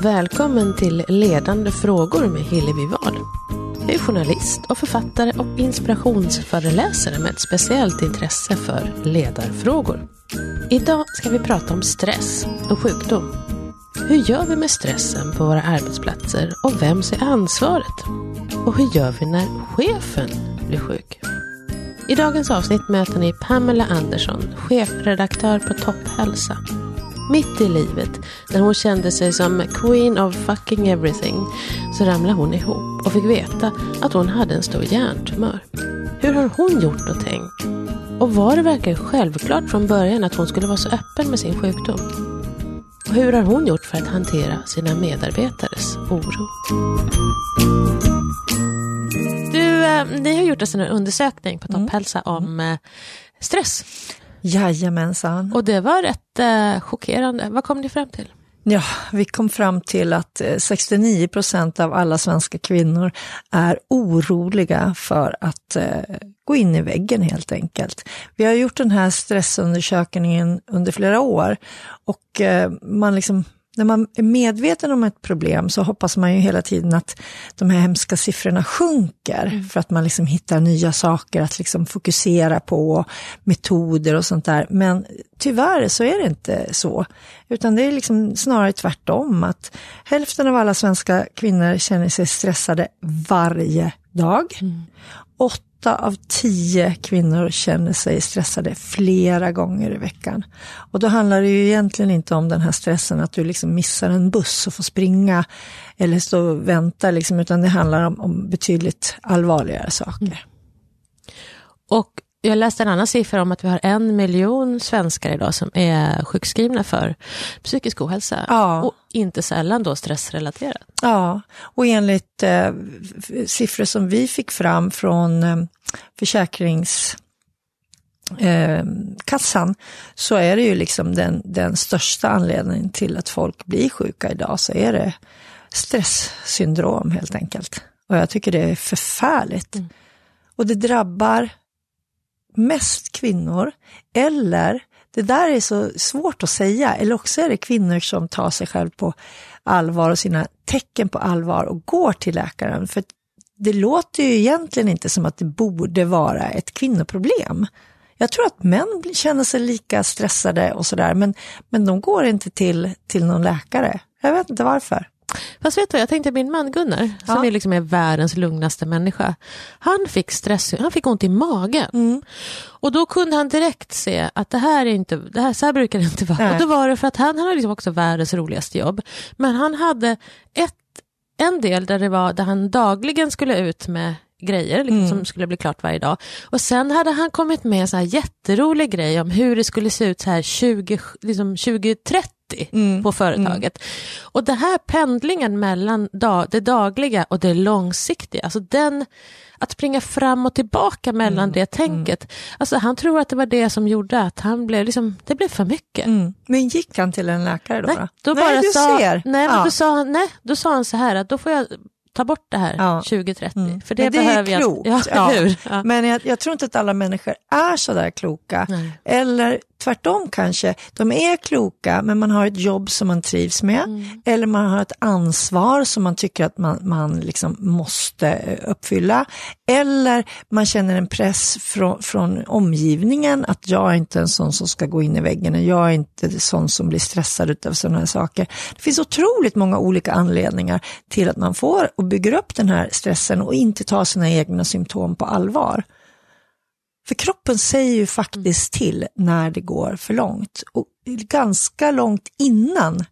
och välkommen till Ledande frågor med Hillevi Wahl. Jag är journalist och författare och inspirationsföreläsare med ett speciellt intresse för ledarfrågor. Idag ska vi prata om stress och sjukdom. Hur gör vi med stressen på våra arbetsplatser och vems är ansvaret? Och hur gör vi när chefen blir sjuk? I dagens avsnitt möter ni Pamela Andersson, chefredaktör på Topphälsa. Mitt i livet, när hon kände sig som queen of fucking everything, så ramlade hon ihop och fick veta att hon hade en stor hjärntumör. Hur har hon gjort och tänkt? Och var det verkligen självklart från början att hon skulle vara så öppen med sin sjukdom? Och hur har hon gjort för att hantera sina medarbetares oro? Du, eh, ni har gjort en undersökning på Topphälsa om eh, stress. Jajamensan. Och det var rätt eh, chockerande. Vad kom ni fram till? Ja, vi kom fram till att 69 procent av alla svenska kvinnor är oroliga för att eh, gå in i väggen helt enkelt. Vi har gjort den här stressundersökningen under flera år och eh, man liksom när man är medveten om ett problem så hoppas man ju hela tiden att de här hemska siffrorna sjunker mm. för att man liksom hittar nya saker att liksom fokusera på, metoder och sånt där. Men tyvärr så är det inte så, utan det är liksom snarare tvärtom att hälften av alla svenska kvinnor känner sig stressade varje dag. Mm åtta av tio kvinnor känner sig stressade flera gånger i veckan. Och då handlar det ju egentligen inte om den här stressen att du liksom missar en buss och får springa eller stå och vänta, liksom, utan det handlar om, om betydligt allvarligare saker. Mm. Och jag läste en annan siffra om att vi har en miljon svenskar idag som är sjukskrivna för psykisk ohälsa. Ja. Och inte sällan då stressrelaterat. Ja, och enligt eh, siffror som vi fick fram från eh, Försäkringskassan eh, så är det ju liksom den, den största anledningen till att folk blir sjuka idag, så är det stresssyndrom helt enkelt. Och jag tycker det är förfärligt. Mm. Och det drabbar mest kvinnor, eller det där är så svårt att säga, eller också är det kvinnor som tar sig själv på allvar och sina tecken på allvar och går till läkaren. För det låter ju egentligen inte som att det borde vara ett kvinnoproblem. Jag tror att män känner sig lika stressade och sådär, men, men de går inte till, till någon läkare. Jag vet inte varför. Fast vet du, jag tänkte min man Gunnar, ja. som är, liksom är världens lugnaste människa. Han fick stress, han fick ont i magen. Mm. Och då kunde han direkt se att det här är inte, det här, så här brukar det inte vara. Nej. Och då var det för att han, han hade liksom också världens roligaste jobb. Men han hade ett, en del där det var där han dagligen skulle ut med grejer liksom, mm. som skulle bli klart varje dag. Och sen hade han kommit med en så här jätterolig grej om hur det skulle se ut så här 20, liksom 2030 mm. på företaget. Mm. Och det här pendlingen mellan dag, det dagliga och det långsiktiga, alltså den, att springa fram och tillbaka mellan mm. det tänket. Mm. Alltså han tror att det var det som gjorde att han blev, liksom, det blev för mycket. Mm. Men gick han till en läkare då? Nej, då nej, bara du sa. Nej, ja. då, sa han, nej, då sa han så här att då får jag ta bort det här ja. 2030. Mm. För det, det behöver är klokt. Jag, ja, ja. Men jag, jag, tror inte att alla människor är så där kloka. Nej. Eller tvärtom kanske, de är kloka men man har ett jobb som man trivs med mm. eller man har ett ansvar som man tycker att man, man liksom måste eh, uppfylla. Eller man känner en press från, från omgivningen att jag är inte en sån som ska gå in i väggen, jag är inte en sån som blir stressad av sådana här saker. Det finns otroligt många olika anledningar till att man får och bygger upp den här stressen och inte tar sina egna symptom på allvar. För kroppen säger ju faktiskt till när det går för långt. Och ganska långt innan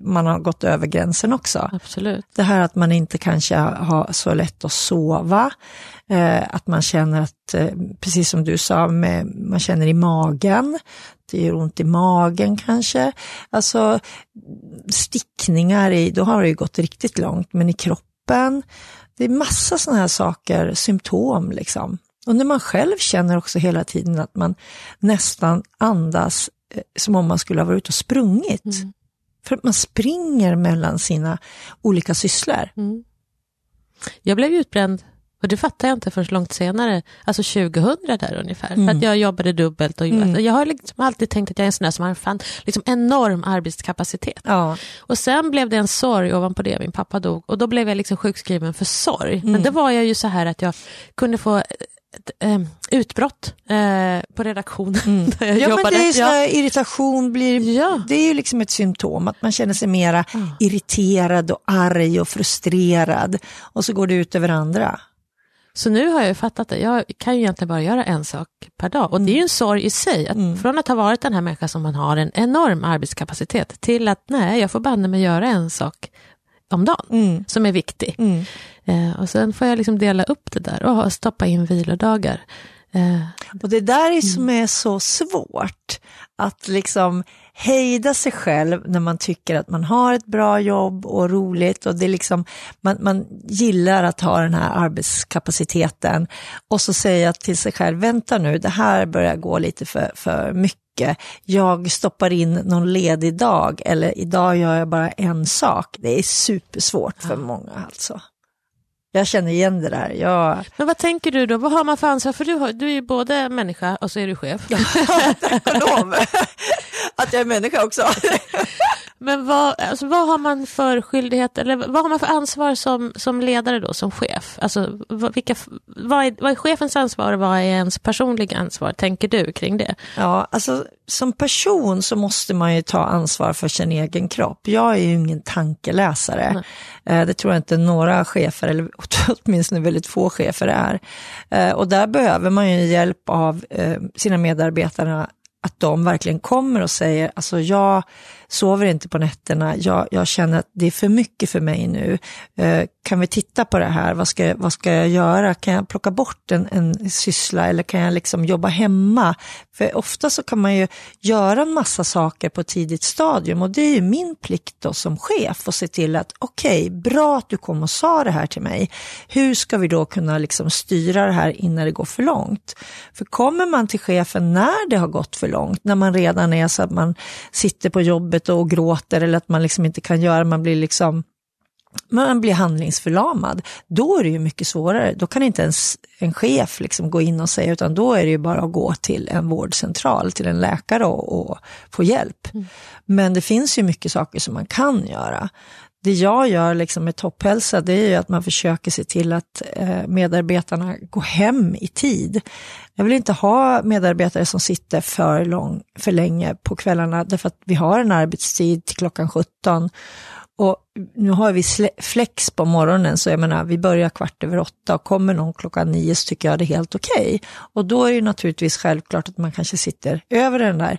man har gått över gränsen också. Absolut. Det här att man inte kanske har så lätt att sova, eh, att man känner att, eh, precis som du sa, med, man känner i magen, det gör ont i magen kanske. Alltså stickningar, i, då har det ju gått riktigt långt, men i kroppen, det är massa sådana här saker, symptom liksom. Och när man själv känner också hela tiden att man nästan andas eh, som om man skulle ha varit ute och sprungit. Mm. För att man springer mellan sina olika sysslor. Mm. Jag blev utbränd Och det fattar jag inte förrän långt senare, alltså 2000 där ungefär. Mm. För att jag jobbade dubbelt och mm. jag har liksom alltid tänkt att jag är en sån där som har en fan, liksom enorm arbetskapacitet. Ja. Och sen blev det en sorg ovanpå det, min pappa dog. Och då blev jag liksom sjukskriven för sorg. Mm. Men det var jag ju så här att jag kunde få ett eh, utbrott eh, på redaktionen. Mm. Där jag ja, jobbade. men det är ja. irritation blir, ja. det är ju liksom ett symptom, att man känner sig mera mm. irriterad och arg och frustrerad och så går det ut över andra. Så nu har jag fattat det, jag kan ju egentligen bara göra en sak per dag och det är ju en sorg i sig, att mm. från att ha varit den här människan som man har en enorm arbetskapacitet till att nej, jag får banne mig göra en sak om dagen mm. som är viktig. Mm. Eh, och sen får jag liksom dela upp det där och stoppa in vilodagar. Eh. Och det där är som är så svårt, att liksom hejda sig själv när man tycker att man har ett bra jobb och roligt och det är liksom, man, man gillar att ha den här arbetskapaciteten och så säga till sig själv, vänta nu, det här börjar gå lite för, för mycket jag stoppar in någon ledig dag eller idag gör jag bara en sak. Det är supersvårt för många alltså. Jag känner igen det där. Jag... Men vad tänker du då? Vad har man för ansvar? För du, har, du är ju både människa och så är du chef. Lov. Att jag är människa också. Men vad, alltså, vad har man för skyldighet, eller vad har man för ansvar som, som ledare då, som chef? Alltså, vad, vilka, vad, är, vad är chefens ansvar och vad är ens personliga ansvar, tänker du kring det? Ja, alltså som person så måste man ju ta ansvar för sin egen kropp. Jag är ju ingen tankeläsare. Nej. Eh, det tror jag inte några chefer, eller åtminstone väldigt få chefer är. Eh, och där behöver man ju hjälp av eh, sina medarbetare att de verkligen kommer och säger, alltså jag sover inte på nätterna, jag, jag känner att det är för mycket för mig nu. Eh, kan vi titta på det här, vad ska, vad ska jag göra? Kan jag plocka bort en, en syssla eller kan jag liksom jobba hemma? För ofta så kan man ju göra en massa saker på ett tidigt stadium och det är ju min plikt då som chef att se till att okej, okay, bra att du kom och sa det här till mig. Hur ska vi då kunna liksom styra det här innan det går för långt? För kommer man till chefen när det har gått för långt, när man redan är så att man sitter på jobbet och gråter eller att man liksom inte kan göra, man blir liksom man blir handlingsförlamad, då är det ju mycket svårare. Då kan inte ens en chef liksom gå in och säga, utan då är det ju bara att gå till en vårdcentral, till en läkare och, och få hjälp. Mm. Men det finns ju mycket saker som man kan göra. Det jag gör liksom med topphälsa, det är ju att man försöker se till att eh, medarbetarna går hem i tid. Jag vill inte ha medarbetare som sitter för, lång, för länge på kvällarna, därför att vi har en arbetstid till klockan 17 och nu har vi flex på morgonen, så jag menar, vi börjar kvart över åtta och kommer någon klockan nio så tycker jag det är helt okej. Okay. Och då är det naturligtvis självklart att man kanske sitter över den där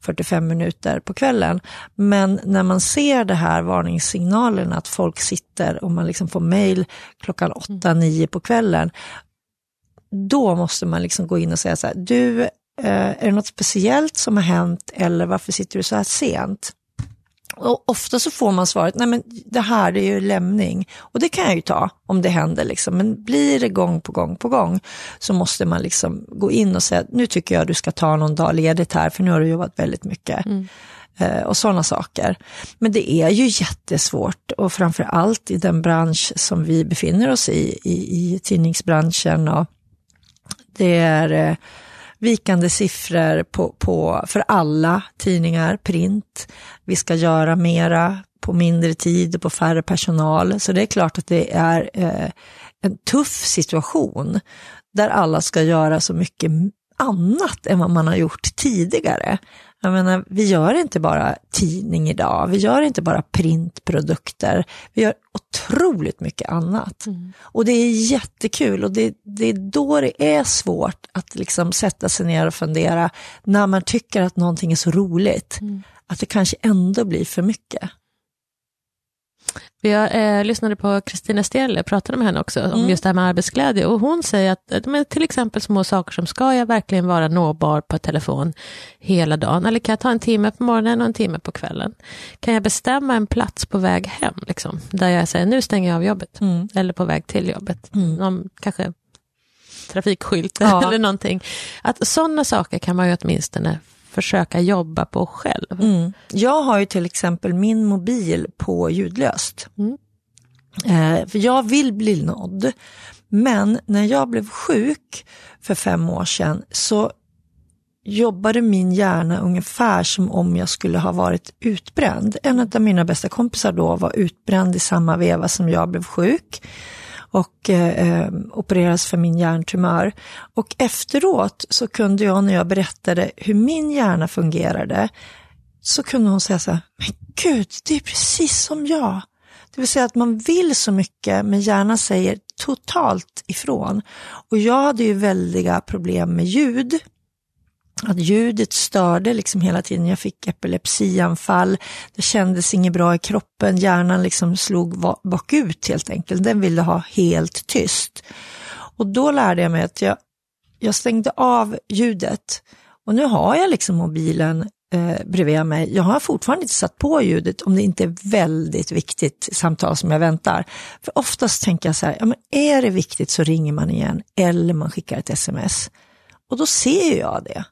45 minuter på kvällen. Men när man ser det här varningssignalen att folk sitter och man liksom får mail klockan åtta, nio på kvällen, då måste man liksom gå in och säga så här, du, eh, är det något speciellt som har hänt eller varför sitter du så här sent? Och ofta så får man svaret, nej men det här är ju lämning. Och det kan jag ju ta om det händer, liksom. men blir det gång på gång på gång så måste man liksom gå in och säga, nu tycker jag du ska ta någon dag ledigt här, för nu har du jobbat väldigt mycket. Mm. Eh, och sådana saker. Men det är ju jättesvårt och framför allt i den bransch som vi befinner oss i, i, i tidningsbranschen. Och det är eh, vikande siffror på, på, för alla tidningar, print. Vi ska göra mera på mindre tid och på färre personal. Så det är klart att det är eh, en tuff situation där alla ska göra så mycket annat än vad man har gjort tidigare. Jag menar, vi gör inte bara tidning idag, vi gör inte bara printprodukter, vi gör otroligt mycket annat. Mm. Och det är jättekul och det, det, är då det är svårt att liksom sätta sig ner och fundera när man tycker att någonting är så roligt, mm. att det kanske ändå blir för mycket. Jag eh, lyssnade på Kristina Stelle, pratade med henne också om mm. just det här med arbetsglädje och hon säger att men till exempel små saker som ska jag verkligen vara nåbar på telefon hela dagen eller kan jag ta en timme på morgonen och en timme på kvällen? Kan jag bestämma en plats på väg hem, liksom, där jag säger nu stänger jag av jobbet mm. eller på väg till jobbet, mm. om kanske trafikskylt ja. eller någonting. Att sådana saker kan man ju åtminstone försöka jobba på själv. Mm. Jag har ju till exempel min mobil på ljudlöst. Mm. Eh, för jag vill bli nådd. Men när jag blev sjuk för fem år sedan så jobbade min hjärna ungefär som om jag skulle ha varit utbränd. En av mina bästa kompisar då var utbränd i samma veva som jag blev sjuk och eh, eh opererades för min hjärntumör. Och efteråt så kunde jag när jag berättade hur min hjärna fungerade, så kunde hon säga så här, men gud, det är precis som jag. Det vill säga att man vill så mycket, men hjärnan säger totalt ifrån. Och jag hade ju väldiga problem med ljud att ljudet störde liksom hela tiden. Jag fick epilepsianfall, det kändes inget bra i kroppen, hjärnan liksom slog bakut helt enkelt. Den ville ha helt tyst. Och då lärde jag mig att jag, jag stängde av ljudet och nu har jag liksom mobilen eh, bredvid mig. Jag har fortfarande inte satt på ljudet om det inte är väldigt viktigt samtal som jag väntar. För oftast tänker jag så här, ja, men är det viktigt så ringer man igen eller man skickar ett sms. Och då ser jag det.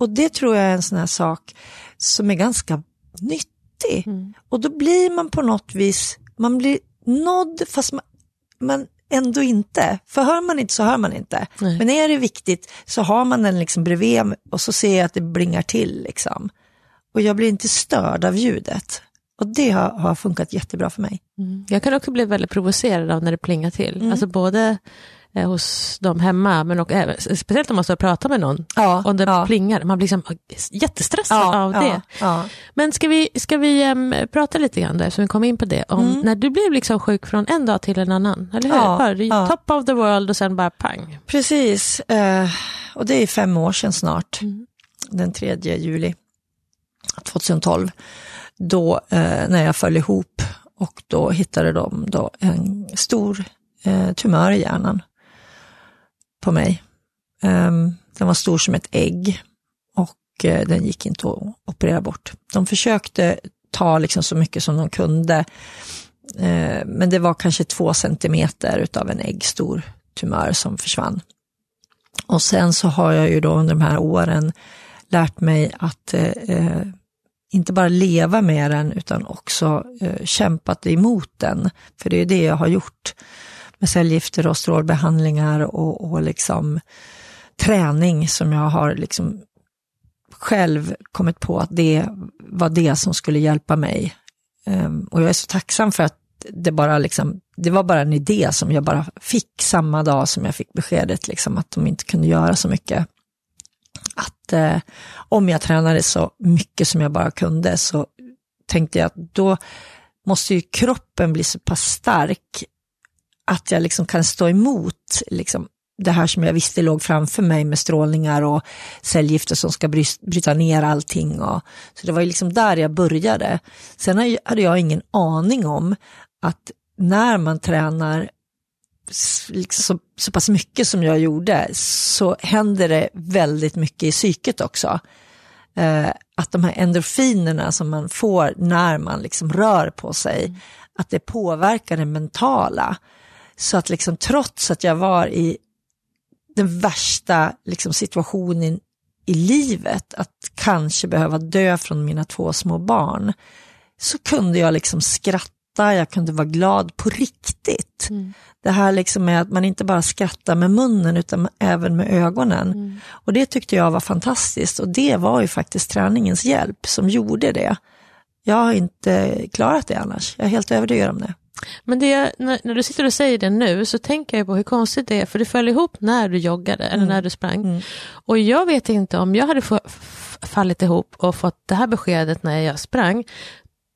Och det tror jag är en sån här sak som är ganska nyttig. Mm. Och då blir man på något vis, man blir nådd fast man, man ändå inte. För hör man inte så hör man inte. Nej. Men är det viktigt så har man den liksom bredvid och så ser jag att det blingar till. Liksom. Och jag blir inte störd av ljudet. Och det har, har funkat jättebra för mig. Mm. Jag kan också bli väldigt provocerad av när det plingar till. Mm. Alltså både eh, hos dem hemma, men och även, speciellt om man står och pratar med någon ja, och det ja. plingar, man blir liksom jättestressad ja, av det. Men ska vi, ska vi um, prata lite grann, där, eftersom vi kom in på det, om mm. när du blev liksom sjuk från en dag till en annan, eller hur? Ja, Top of the world och sen bara pang. Precis, uh, och det är fem år sedan snart, mm. den 3 juli 2012, då uh, när jag föll ihop och då hittade de då en stor uh, tumör i hjärnan på mig. Ehm, den var stor som ett ägg och eh, den gick inte att operera bort. De försökte ta liksom så mycket som de kunde, eh, men det var kanske två centimeter utav en äggstor tumör som försvann. Och sen så har jag ju då under de här åren lärt mig att eh, inte bara leva med den utan också kämpat emot den. För det är det jag har gjort med cellgifter och strålbehandlingar och, och liksom träning som jag har liksom själv kommit på att det var det som skulle hjälpa mig. Ehm, och jag är så tacksam för att det bara liksom, det var bara en idé som jag bara fick samma dag som jag fick beskedet liksom att de inte kunde göra så mycket. Att eh, om jag tränade så mycket som jag bara kunde så tänkte jag att då måste ju kroppen bli så pass stark att jag liksom kan stå emot liksom, det här som jag visste låg framför mig med strålningar och cellgifter som ska bryta ner allting. Och, så det var ju liksom där jag började. Sen hade jag ingen aning om att när man tränar liksom så, så pass mycket som jag gjorde så händer det väldigt mycket i psyket också. Eh, att de här endorfinerna som man får när man liksom rör på sig, mm. att det påverkar det mentala. Så att liksom trots att jag var i den värsta liksom, situationen i livet, att kanske behöva dö från mina två små barn, så kunde jag liksom skratta, jag kunde vara glad på riktigt. Mm. Det här liksom med att man inte bara skrattar med munnen utan även med ögonen. Mm. Och det tyckte jag var fantastiskt och det var ju faktiskt träningens hjälp som gjorde det. Jag har inte klarat det annars, jag är helt övertygad om det. Men det, när, när, du sitter och säger det nu så tänker jag på hur konstigt det är, för det föll ihop när du joggade eller mm. när du sprang. Mm. Och jag vet inte om jag hade fallit ihop och fått det här beskedet när jag sprang,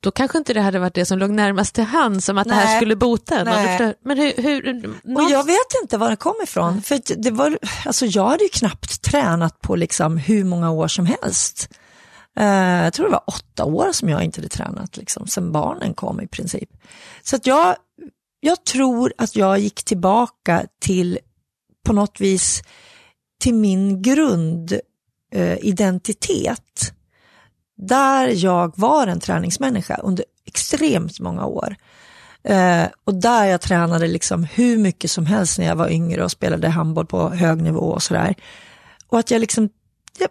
då kanske inte det hade varit det som låg närmast till hands, som att Nej. det här skulle bota en. Men hur, hur, någon... och jag vet inte var det kom ifrån, för det var, alltså jag hade ju knappt tränat på liksom hur många år som helst. Eh, jag tror det var åtta år som jag inte hade tränat, liksom, sen barnen kom i princip. Så att jag, jag tror att jag gick tillbaka till, på något vis, till min grundidentitet. Eh, där jag var en träningsmänniska under extremt många år. Eh, och där jag tränade liksom hur mycket som helst när jag var yngre och spelade handboll på hög nivå och sådär. Och att jag liksom, jag,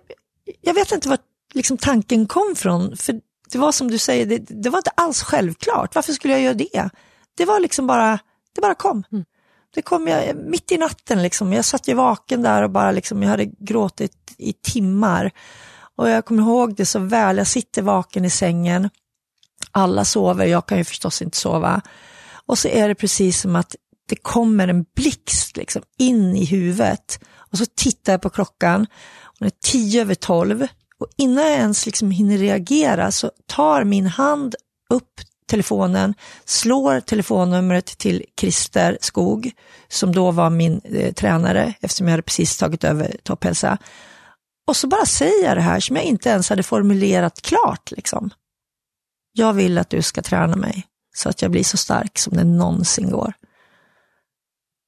jag vet inte vart liksom tanken kom från. För det var som du säger, det, det, var inte alls självklart. Varför skulle jag göra det? Det var liksom bara, det bara kom. Mm. det kom jag mitt i natten liksom. Jag satt ju vaken där och bara liksom, jag hade gråtit i timmar. Och jag kommer ihåg det så väl, jag sitter vaken i sängen, alla sover, jag kan ju förstås inte sova. Och så är det precis som att det kommer en blixt liksom in i huvudet. Och så tittar jag på klockan, och det är tio över tolv. Och innan jag ens liksom hinner reagera så tar min hand upp telefonen, slår telefonnumret till Christer Skog, som då var min eh, tränare eftersom jag hade precis tagit över Topphälsa. Och så bara säger jag det här som jag inte ens hade formulerat klart. Liksom. Jag vill att du ska träna mig så att jag blir så stark som det någonsin går.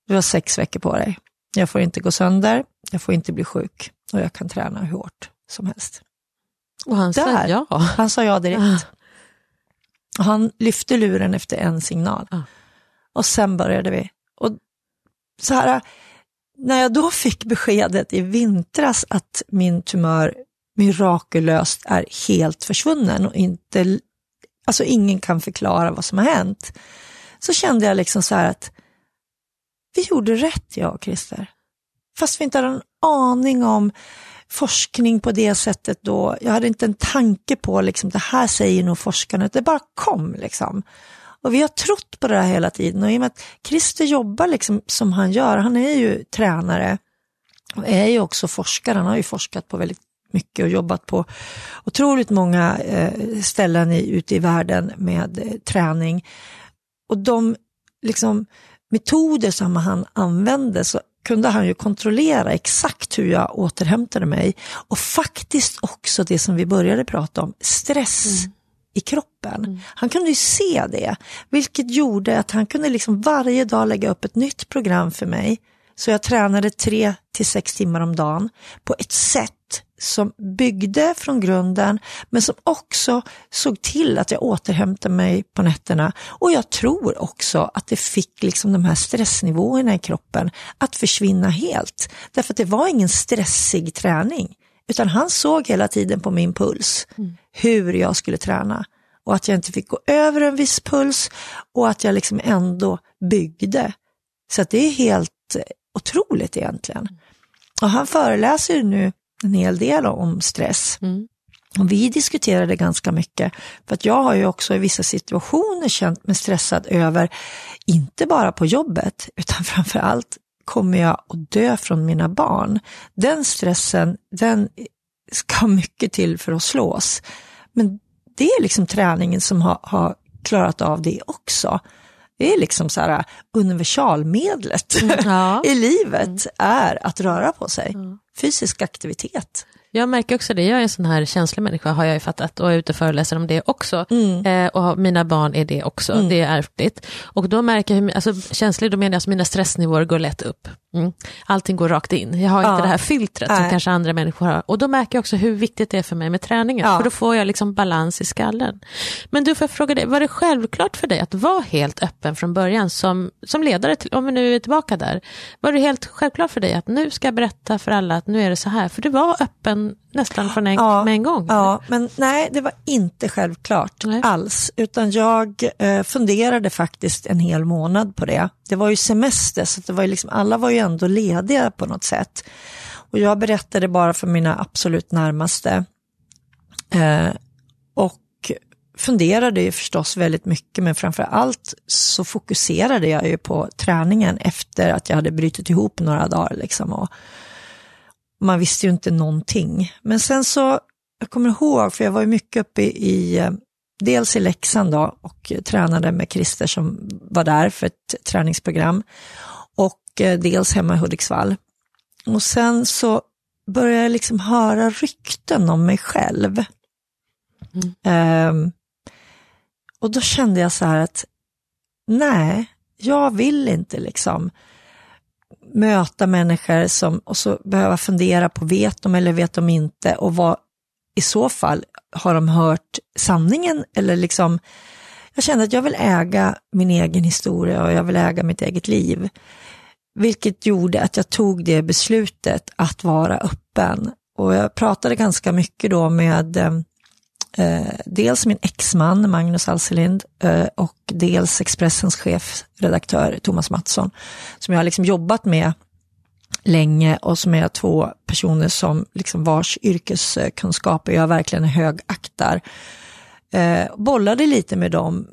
Du har sex veckor på dig. Jag får inte gå sönder, jag får inte bli sjuk och jag kan träna hur hårt som helst. Och han sa ja. Han sa ja direkt. Och han lyfte luren efter en signal. Ah. Och sen började vi. Och så här, när jag då fick beskedet i vintras att min tumör mirakulöst är helt försvunnen och inte, alltså ingen kan förklara vad som har hänt, så kände jag liksom så här att vi gjorde rätt jag och Christer. Fast vi inte hade en aning om forskning på det sättet då. Jag hade inte en tanke på liksom, det här säger nog forskarna, det bara kom liksom. Och vi har trott på det här hela tiden och i och med att Christer jobbar liksom som han gör, han är ju tränare och är ju också forskare, han har ju forskat på väldigt mycket och jobbat på otroligt många eh, ställen i, ute i världen med eh, träning. Och de liksom, metoder som han använde så kunde han ju kontrollera exakt hur jag återhämtade mig och faktiskt också det som vi började prata om, stress mm. i kroppen. Mm. Han kunde ju se det, vilket gjorde att han kunde liksom varje dag lägga upp ett nytt program för mig. Så jag tränade tre till sex timmar om dagen på ett sätt som byggde från grunden men som också såg till att jag återhämtade mig på nätterna. Och jag tror också att det fick liksom de här stressnivåerna i kroppen att försvinna helt. Därför att det var ingen stressig träning. Utan han såg hela tiden på min puls mm. hur jag skulle träna. Och att jag inte fick gå över en viss puls och att jag liksom ändå byggde. Så det är helt otroligt egentligen. Och han föreläser nu en hel del om stress. Mm. Och vi diskuterade ganska mycket, för att jag har ju också i vissa situationer känt mig stressad över, inte bara på jobbet, utan framför allt kommer jag att dö från mina barn. Den stressen, den ska mycket till för att slås. Men det är liksom träningen som har, har klarat av det också. Det är liksom så här universalmedlet mm, ja. i livet mm. är att röra på sig. Mm. Fysisk aktivitet. Jag märker också det, jag är en sån här känslig människa har jag ju fattat och är ute och föreläser om det också. Mm. Eh, och mina barn är det också, mm. det är ärftligt. Och då märker jag, hur, alltså känslig, då menar jag att mina stressnivåer går lätt upp. Mm. Allting går rakt in, jag har ja. inte det här filtret Nej. som kanske andra människor har. Och då märker jag också hur viktigt det är för mig med träningen, ja. för då får jag liksom balans i skallen. Men du, får jag fråga dig, var det självklart för dig att vara helt öppen från början som, som ledare, till, om vi nu är tillbaka där, var det helt självklart för dig att nu ska jag berätta för alla att nu är det så här, för du var öppen nästan från en, ja, med en gång? Ja, men nej, det var inte självklart nej. alls, utan jag eh, funderade faktiskt en hel månad på det. Det var ju semester, så det var ju liksom, alla var ju ändå lediga på något sätt. Och jag berättade bara för mina absolut närmaste. Eh, och funderade ju förstås väldigt mycket, men framför allt så fokuserade jag ju på träningen efter att jag hade brutit ihop några dagar. Liksom, och, man visste ju inte någonting. Men sen så, jag kommer ihåg, för jag var ju mycket uppe i, i eh, dels i Leksand då och tränade med Christer som var där för ett träningsprogram och eh, dels hemma i Hudiksvall. Och sen så började jag liksom höra rykten om mig själv. Mm. Um, och då kände jag så här att nej, jag vill inte liksom möta människor som, och så behöva fundera på vet de eller vet de inte och vad i så fall har de hört sanningen eller liksom jag kände att jag vill äga min egen historia och jag vill äga mitt eget liv. Vilket gjorde att jag tog det beslutet att vara öppen. Och jag pratade ganska mycket då med eh, Eh, dels min exman Magnus Alselind eh, och dels Expressens chefredaktör Thomas Mattsson, som jag har liksom jobbat med länge och som är två personer som liksom vars yrkeskunskaper jag verkligen högaktar. Eh, bollade lite med dem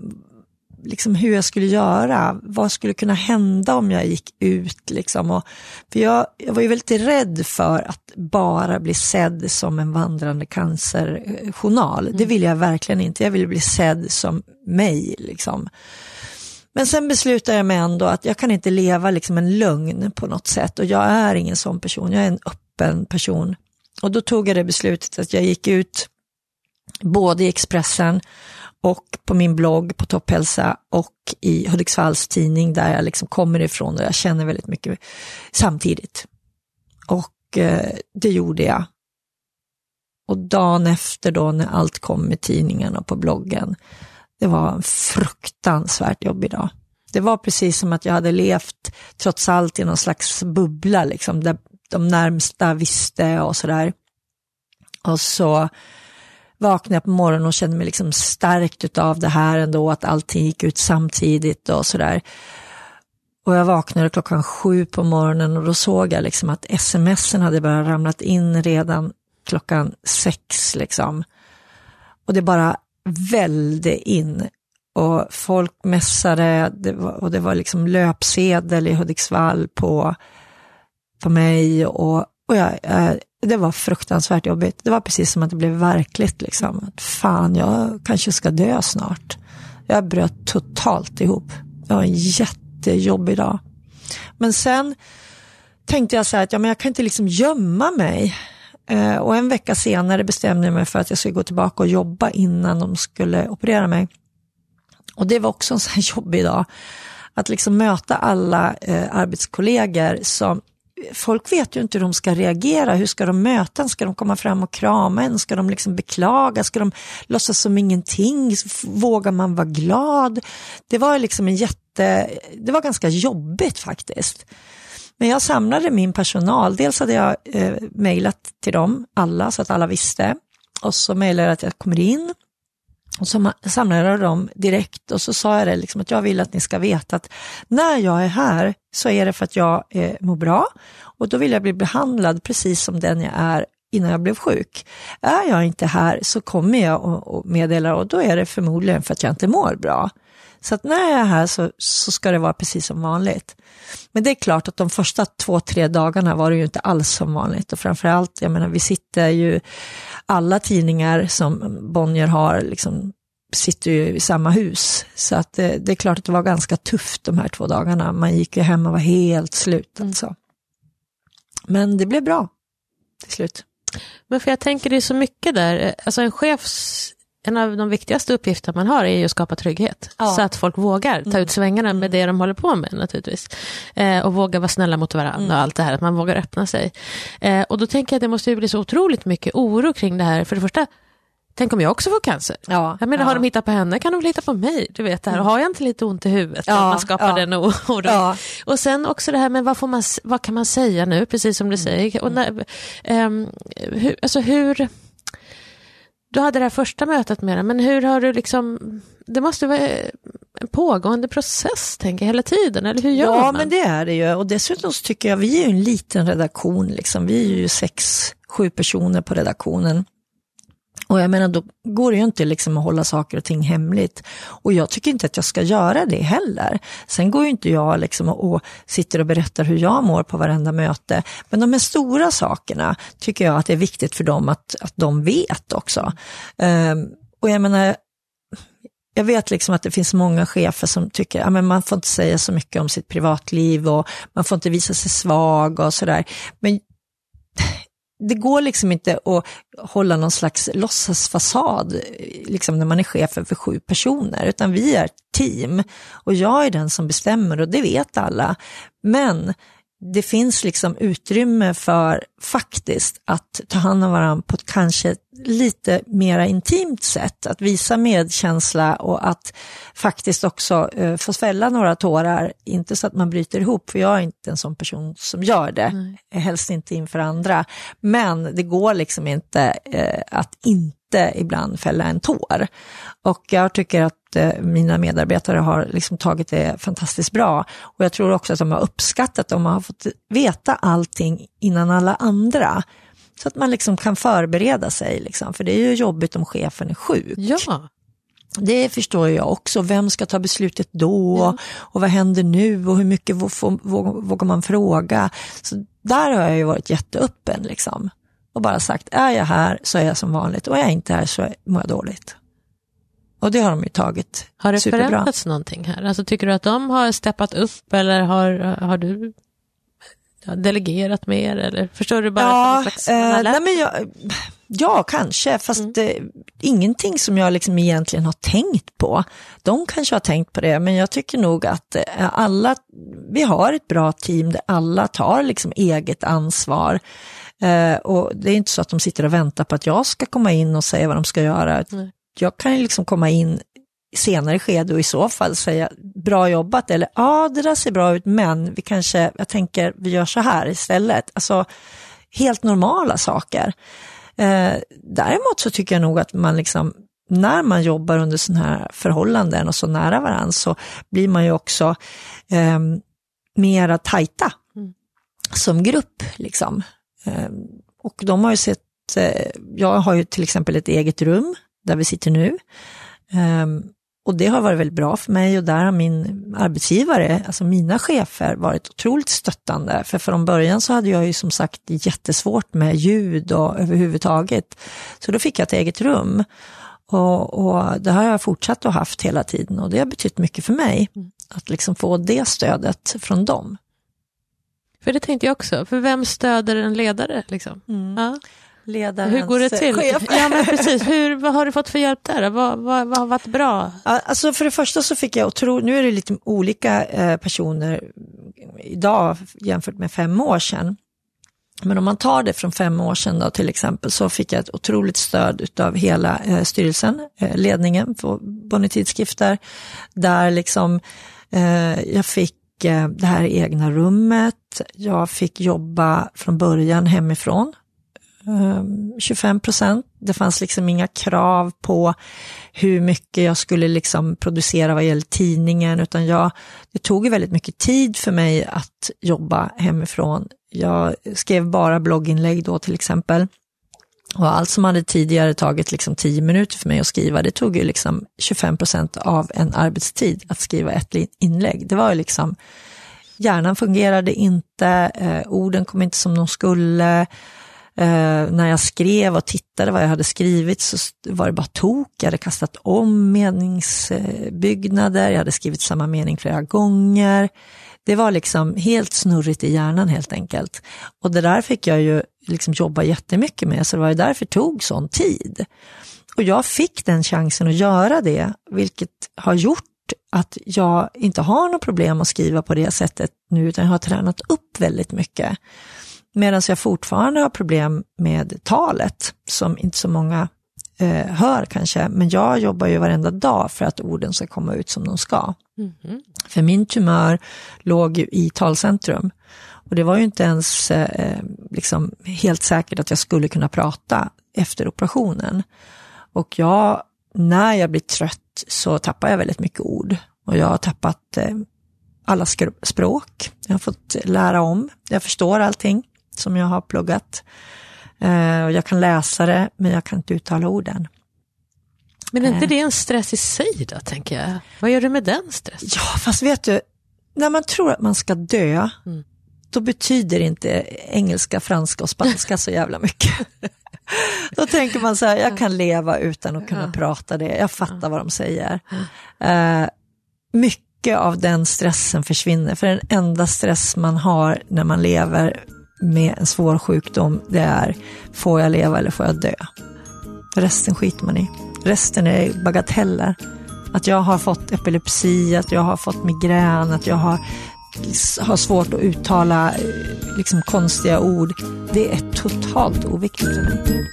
liksom hur jag skulle göra, vad skulle kunna hända om jag gick ut. Liksom. Och, för jag, jag var ju väldigt rädd för att bara bli sedd som en vandrande cancerjournal. Mm. Det vill jag verkligen inte, jag vill bli sedd som mig. Liksom. Men sen beslutade jag mig ändå att jag kan inte leva liksom en lögn på något sätt och jag är ingen sån person, jag är en öppen person. Och då tog jag det beslutet att jag gick ut både i Expressen och på min blogg på Topphälsa och i Hudiksvalls tidning där jag liksom kommer ifrån och jag känner väldigt mycket samtidigt. Och eh, det gjorde jag. Och dagen efter då när allt kom med tidningen och på bloggen, det var en fruktansvärt jobbig dag. Det var precis som att jag hade levt trots allt i någon slags bubbla, liksom, där de närmsta visste och sådär. Och så vaknade jag på morgonen och kände mig liksom stärkt av det här ändå, att allting gick ut samtidigt och sådär. Och jag vaknade klockan sju på morgonen och då såg jag liksom att smsen hade börjat ramlat in redan klockan sex liksom. Och det bara välde in och folk mässade det var, och det var liksom löpsedel i Hudiksvall på, på mig och, och jag, eh, det var fruktansvärt jobbigt. Det var precis som att det blev verkligt. Liksom. Fan, jag kanske ska dö snart. Jag bröt totalt ihop. Det var en jättejobbig dag. Men sen tänkte jag så här att ja, men jag kan inte liksom gömma mig. Eh, och en vecka senare bestämde jag mig för att jag skulle gå tillbaka och jobba innan de skulle operera mig. Och det var också en sån här jobbig dag. Att liksom möta alla eh, arbetskollegor som folk vet ju inte hur de ska reagera. Hur ska de möta en? Ska de komma fram och krama en? Ska de liksom beklaga? Ska de låtsas som ingenting? Vågar man vara glad? Det var liksom en jätte, det var ganska jobbigt faktiskt. Men jag samlade min personal. Dels hade jag eh, mejlat till dem alla så att alla visste. Och så mejlade jag att jag kommer in och så samlade jag dem direkt och så sa jag det liksom att jag vill att ni ska veta att när jag är här så är det för att jag eh, mår bra och då vill jag bli behandlad precis som den jag är innan jag blev sjuk. Är jag inte här så kommer jag och, och meddelar och då är det förmodligen för att jag inte mår bra. Så att när jag är här så, så ska det vara precis som vanligt. Men det är klart att de första två, tre dagarna var det ju inte alls som vanligt och framförallt, jag menar vi sitter ju, alla tidningar som Bonnier har liksom sitter ju i samma hus. Så att det, det, är klart att det var ganska tufft de här två dagarna. Man gick ju hem och var helt slut mm. alltså. Men det blev bra till slut. Men för jag tänker det är så mycket där, alltså en chefs en av de viktigaste uppgifterna man har är ju att skapa trygghet. Ja. Så att folk vågar ta ut mm. svängarna med det de håller på med naturligtvis. Eh, och våga vara snälla mot varandra mm. och allt det här, att man vågar öppna sig. Eh, och då tänker jag att det måste bli så otroligt mycket oro kring det här. För det första, Tänk om jag också får cancer? Ja, jag menar, ja. har de hittat på henne kan de väl hitta på mig? Du vet, här. Mm. har jag inte lite ont i huvudet? Ja, man skapar ja. den oron. Ja. Och sen också det här med vad, får man, vad kan man säga nu, precis som du mm. säger. Och när, um, hur, alltså hur du hade det här första mötet med den, men hur har du liksom, det måste vara en pågående process, tänker jag, hela tiden, eller hur gör ja, man? Ja, men det är det ju, och dessutom så tycker jag, vi är ju en liten redaktion, liksom. vi är ju sex, sju personer på redaktionen. Och jag menar, då går det ju inte liksom att hålla saker och ting hemligt. Och jag tycker inte att jag ska göra det heller. Sen går ju inte jag liksom och, och sitter och berättar hur jag mår på varenda möte. Men de här stora sakerna tycker jag att det är viktigt för dem att, att de vet också. Um, och jag menar, jag vet liksom att det finns många chefer som tycker att ja, man får inte säga så mycket om sitt privatliv och man får inte visa sig svag och sådär. Men det går liksom inte att hålla någon slags låtsasfasad liksom när man är chef för sju personer, utan vi är team och jag är den som bestämmer och det vet alla. Men det finns liksom utrymme för, faktiskt att ta hand om varandra på ett kanske lite mera intimt sätt, att visa medkänsla och att faktiskt också eh, få fälla några tårar, inte så att man bryter ihop, för jag är inte en sån person som gör det, Nej. helst inte inför andra, men det går liksom inte eh, att inte ibland fälla en tår. Och jag tycker att eh, mina medarbetare har liksom tagit det fantastiskt bra. Och jag tror också att de har uppskattat att de har fått veta allting innan alla andra. Så att man liksom kan förbereda sig, liksom. för det är ju jobbigt om chefen är sjuk. Ja. Det förstår jag också. Vem ska ta beslutet då? Ja. Och vad händer nu? Och hur mycket vågar man fråga? Så där har jag ju varit jätteöppen liksom. Och bara sagt, är jag här så är jag som vanligt och är jag inte här så mår jag dåligt. Och det har de ju tagit Har det superbra. förändrats någonting här? Alltså tycker du att de har steppat upp eller har, har du delegerat mer? Eller förstår du bara? Ja, slags, eh, nej men jag, ja kanske, fast mm. det, ingenting som jag liksom egentligen har tänkt på. De kanske har tänkt på det, men jag tycker nog att eh, alla, vi har ett bra team där alla tar liksom eget ansvar. Eh, och det är inte så att de sitter och väntar på att jag ska komma in och säga vad de ska göra. Nej jag kan ju liksom komma in senare skede och i så fall säga bra jobbat eller ja, det där ser bra ut, men vi kanske, jag tänker vi gör så här istället. Alltså helt normala saker. Eh, däremot så tycker jag nog att man liksom, när man jobbar under sådana här förhållanden och så nära varandra så blir man ju också eh, mera tajta mm. som grupp. Liksom. Eh, och de har ju sett, eh, jag har ju till exempel ett eget rum där vi sitter nu. Um, och det har varit väldigt bra för mig och där har min arbetsgivare, alltså mina chefer, varit otroligt stöttande. För från början så hade jag ju som sagt jättesvårt med ljud och överhuvudtaget. Så då fick jag ett eget rum. Och, och det har jag fortsatt att haft hela tiden och det har betytt mycket för mig. Mm. Att liksom få det stödet från dem. För det tänkte jag också, för vem stöder en ledare? Liksom? Mm. Ja ledarens Hur går det till? Chef. Ja, men precis. Hur, vad har du fått för hjälp där? Vad, vad, vad har varit bra? Alltså för det första så fick jag otroligt, nu är det lite olika eh, personer idag jämfört med fem år sedan. Men om man tar det från fem år sedan då till exempel så fick jag ett otroligt stöd av hela eh, styrelsen, eh, ledningen på Bonnier Tidskrifter, där liksom eh, jag fick Eh, det här egna rummet, jag fick jobba från början hemifrån ehm, 25 procent. Det fanns liksom inga krav på hur mycket jag skulle liksom producera vad gäller tidningen, utan jag, det tog väldigt mycket tid för mig att jobba hemifrån. Jag skrev bara blogginlägg då till exempel. Och allt som hade tidigare tagit liksom 10 minuter för mig att skriva, det tog ju liksom 25 procent av en arbetstid att skriva ett inlägg. Det var ju liksom, hjärnan fungerade inte, eh, orden kom inte som de skulle, Eh, när jag skrev och tittade vad jag hade skrivit så var det bara tok. Jag hade kastat om meningsbyggnader, jag hade skrivit samma mening flera gånger. Det var liksom helt snurrigt i hjärnan helt enkelt. Och det där fick jag ju liksom jobba jättemycket med, så det var ju därför det tog sån tid. Och jag fick den chansen att göra det, vilket har gjort att jag inte har något problem att skriva på det sättet nu, utan jag har tränat upp väldigt mycket. Medan jag fortfarande har problem med talet, som inte så många eh, hör kanske. Men jag jobbar ju varenda dag för att orden ska komma ut som de ska. Mm. För min tumör låg ju i talcentrum. Och det var ju inte ens eh, liksom helt säkert att jag skulle kunna prata efter operationen. Och jag, när jag blir trött så tappar jag väldigt mycket ord. Och jag har tappat eh, alla språk. Jag har fått lära om. Jag förstår allting som jag har pluggat. Eh, jag kan läsa det, men jag kan inte uttala orden. Men är inte eh. det en stress i sig då, tänker jag? Vad gör du med den stressen? Ja, fast vet du, när man tror att man ska dö, mm. Då betyder inte engelska, franska och spanska så jävla mycket. då tänker man så här, jag kan leva utan att kunna prata det, jag fattar vad de säger. Uh, mycket av den stressen försvinner, för den enda stress man har när man lever med en svår sjukdom, det är får jag leva eller får jag dö? Resten skiter man i. Resten är bagateller. Att jag har fått epilepsi, att jag har fått migrän, att jag har har svårt att uttala eh, liksom, konstiga ord. Det är totalt oviktigt för mig.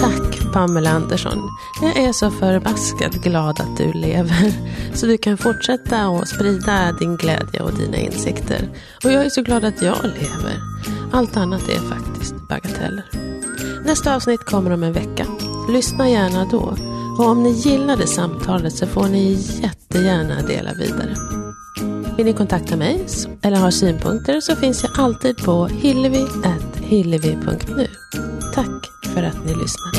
Tack Pamela Andersson. Jag är så förbaskat glad att du lever. Så du kan fortsätta att sprida din glädje och dina insikter. Och jag är så glad att jag lever. Allt annat är faktiskt bagateller. Nästa avsnitt kommer om en vecka. Lyssna gärna då. Och om ni gillade samtalet så får ni jättegärna dela vidare. Vill ni kontakta mig eller har synpunkter så finns jag alltid på hillevi.hillevi.nu. Tack för att ni lyssnade.